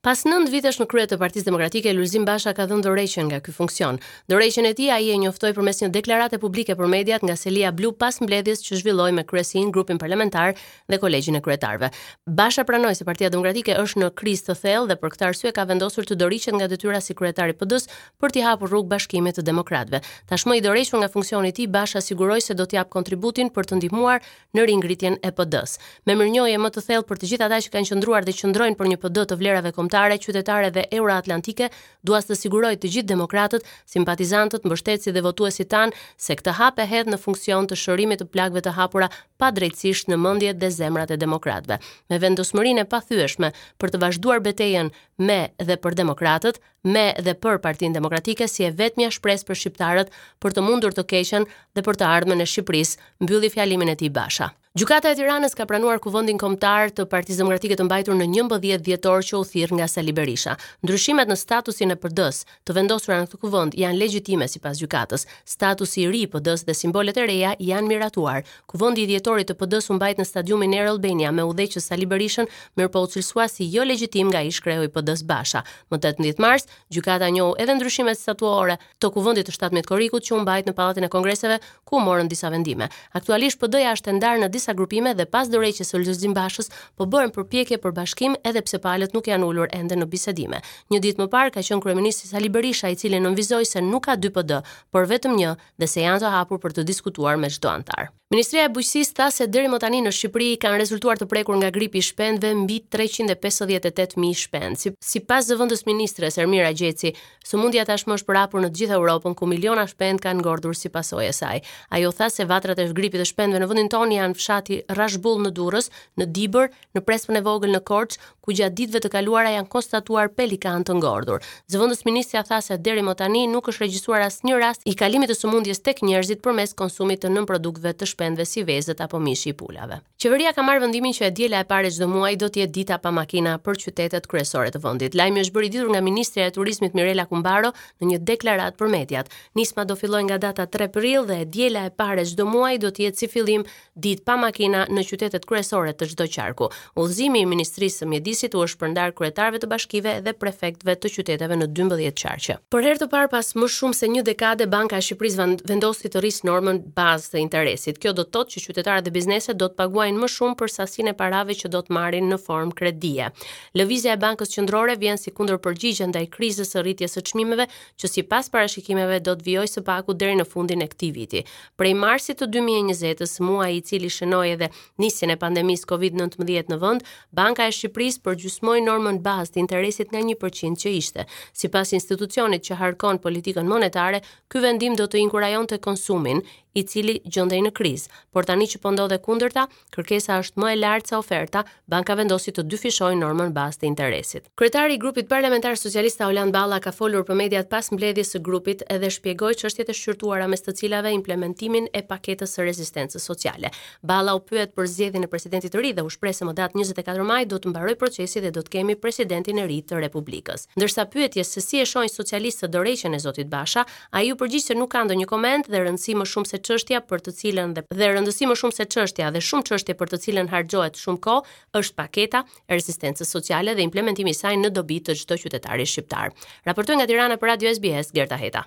Pas nëntë vitesh në krye të Partisë Demokratike, Lulzim Basha ka dhënë dorëheqjen nga ky funksion. Dorëheqjen e tij ai e njoftoi përmes një deklarate publike për mediat nga selia blu pas mbledhjes që zhvilloi me kryesinë, grupin parlamentar dhe kolegjin e kryetarëve. Basha pranoi se Partia Demokratike është në krizë të thellë dhe për këtë arsye ka vendosur të dorëhiqet nga detyra si kryetar i PD-së, për t'i hapur rrugë bashkimit të demokratëve. Tashmë i dorëhequr nga funksioni i tij, Basha siguroi se do të japë kontributin për të ndihmuar në ringritjen e PD-së. Me mirënjohje më të thellë për të gjithë ata që kanë qëndruar dhe qëndrojnë për një PD të vlerave kombëtare, qytetare dhe euroatlantike, dua sot të siguroj të gjithë demokratët, simpatizantët, mbështetësit dhe votuesit tanë se këtë hap e hedh në funksion të shërimit të plagëve të hapura padrejtësisht në mendjet dhe zemrat e demokratëve. Me vendosmërinë e pathyeshme për të vazhduar betejën me dhe për demokratët, me dhe për Partinë Demokratike si e vetmja shpresë për shqiptarët për të mundur të keqen dhe për të ardhmen e Shqipërisë, mbylli fjalimin e tij Basha. Gjykata e Tiranës ka pranuar Kuvendin Kombëtar të Partisë Demokratike të mbajtur në njëmbëdhjetë dhjetor që u thirr nga Sali Berisha. Ndryshimet në statusin e PD-së, të vendosura në këtë kuvend, janë legjitime sipas gjykatës. Statusi i ri i PD-së dhe simbolet e reja janë miratuar. Kuvendi i dhjetorit të PD-së u mbajt në stadiumin Air Albania me udhëheqës Sali Berishën, mirëpo u cilësua si jo legjitim nga ish-kreu i PD-së Basha. Më tetëmbëdhjetë mars, gjykata njohu edhe ndryshimet statuore të Kuvendit të shtatëmbëdhjetë korrikut që u mbajt në Pallatin e Kongreseve, ku u morën disa vendime. Aktualisht PD-ja është e ndarë në disa grupime dhe pas dorëheqjes së Lulzim Bashës po bëhen përpjekje për bashkim edhe pse palët nuk janë ulur ende në bisedime. Një ditë më parë ka qenë kryeministri Sali Berisha i cili nënvizoi se nuk ka dy PD, por vetëm një dhe se janë të hapur për të diskutuar me çdo anëtar. Ministria e Bujqësisë tha se deri më tani në Shqipëri kanë rezultuar të prekur nga gripi i shpendëve mbi 358 mijë shpendë. Sipas zëvendës ministres Ermira Gjeci, sëmundja tashmë është përhapur në të gjithë Europën ku miliona shpendë kanë ngordhur si pasojë e saj. Ajo tha se vatrat e gripit të shpendëve në vendin tonë janë fshati Rrashbull në Durrës, në Dibër në Prespën e Vogël në Korçë, ku gjatë ditëve të kaluara janë konstatuar pelikanë të ngordhur. Zëvendësministrja tha se deri më tani nuk është regjistruar asnjë rast i kalimit të sëmundjes tek njerëzit përmes konsumit të nënproduktëve të shpendëve si vezët apo mishi i pulave. Qeveria ka marrë vendimin që e diela e parë e çdo muaji do të jetë dita pa makina për qytetet kryesore të vendit. Lajmi është bërë i ditur nga ministrja e Turizmit Mirela Kumbaro në një deklaratë për mediat. Nisma do fillojë nga data 3 prill dhe e diela e parë e çdo muaji do të jetë si fillim ditë pa makina në qytetet kryesore të çdo qarku. Udhëzimi i Ministrisë së Mjedisit u është shpërndarë kryetarëve të bashkive dhe prefektëve të qyteteve në dymbëdhjetë qarqe. Për herë të parë pas më shumë se një dekade Banka e Shqipërisë vendosi të rrisë normën bazë të interesit. Kjo do të thotë që qytetarët dhe bizneset do të paguajnë më shumë për sasinë e parave që do të marrin në formë kredie. Lëvizja e Bankës Qendrore vjen si kundërpërgjigje ndaj krizës së rritjes së çmimeve, që sipas parashikimeve do të vijojë së paku deri në fundin e këtij viti. Prej marsit të 2020-s, muaji i cili shënoi edhe nisjen e pandemisë COVID-19 në vend, Banka e Shqipërisë përgjysmoi normën bazë të interesit nga 1% që ishte. Sipas institucionit që harton politikën monetare, ky vendim do të inkurajonte konsumin, i cili gjendej në krizë, por tani që po ndodh e kundërta, Kërkesa është më e lartë se oferta, banka vendosi të dyfishojë normën bazë të interesit. Kryetari i grupit parlamentar socialist Taulant Balla ka folur për mediat pas mbledhjes së grupit edhe shpjegoi çështjet e shqyrtuara mes të cilave implementimin e paketës së rezistencës sociale. Balla u pyet për zgjedhjen e presidentit të ri dhe u shpreh se më datë 24 maj do të mbarojë procesi dhe do të kemi presidentin e ri të Republikës. Ndërsa pyetjes se si e shohin socialistët dorëheqjen e zotit Basha, Ai iu përgjigj se nuk ka ndonjë koment dhe rëndësi më shumë se çështja për të cilën dhe dhe rëndësi më shumë se çështja dhe shumë çështje për të cilën harxhohet shumë kohë është paketa e rezistencës sociale dhe implementimi i saj në dobi të çdo qytetari shqiptar. Raportoi nga Tirana për Radio SBS Gerta Heta.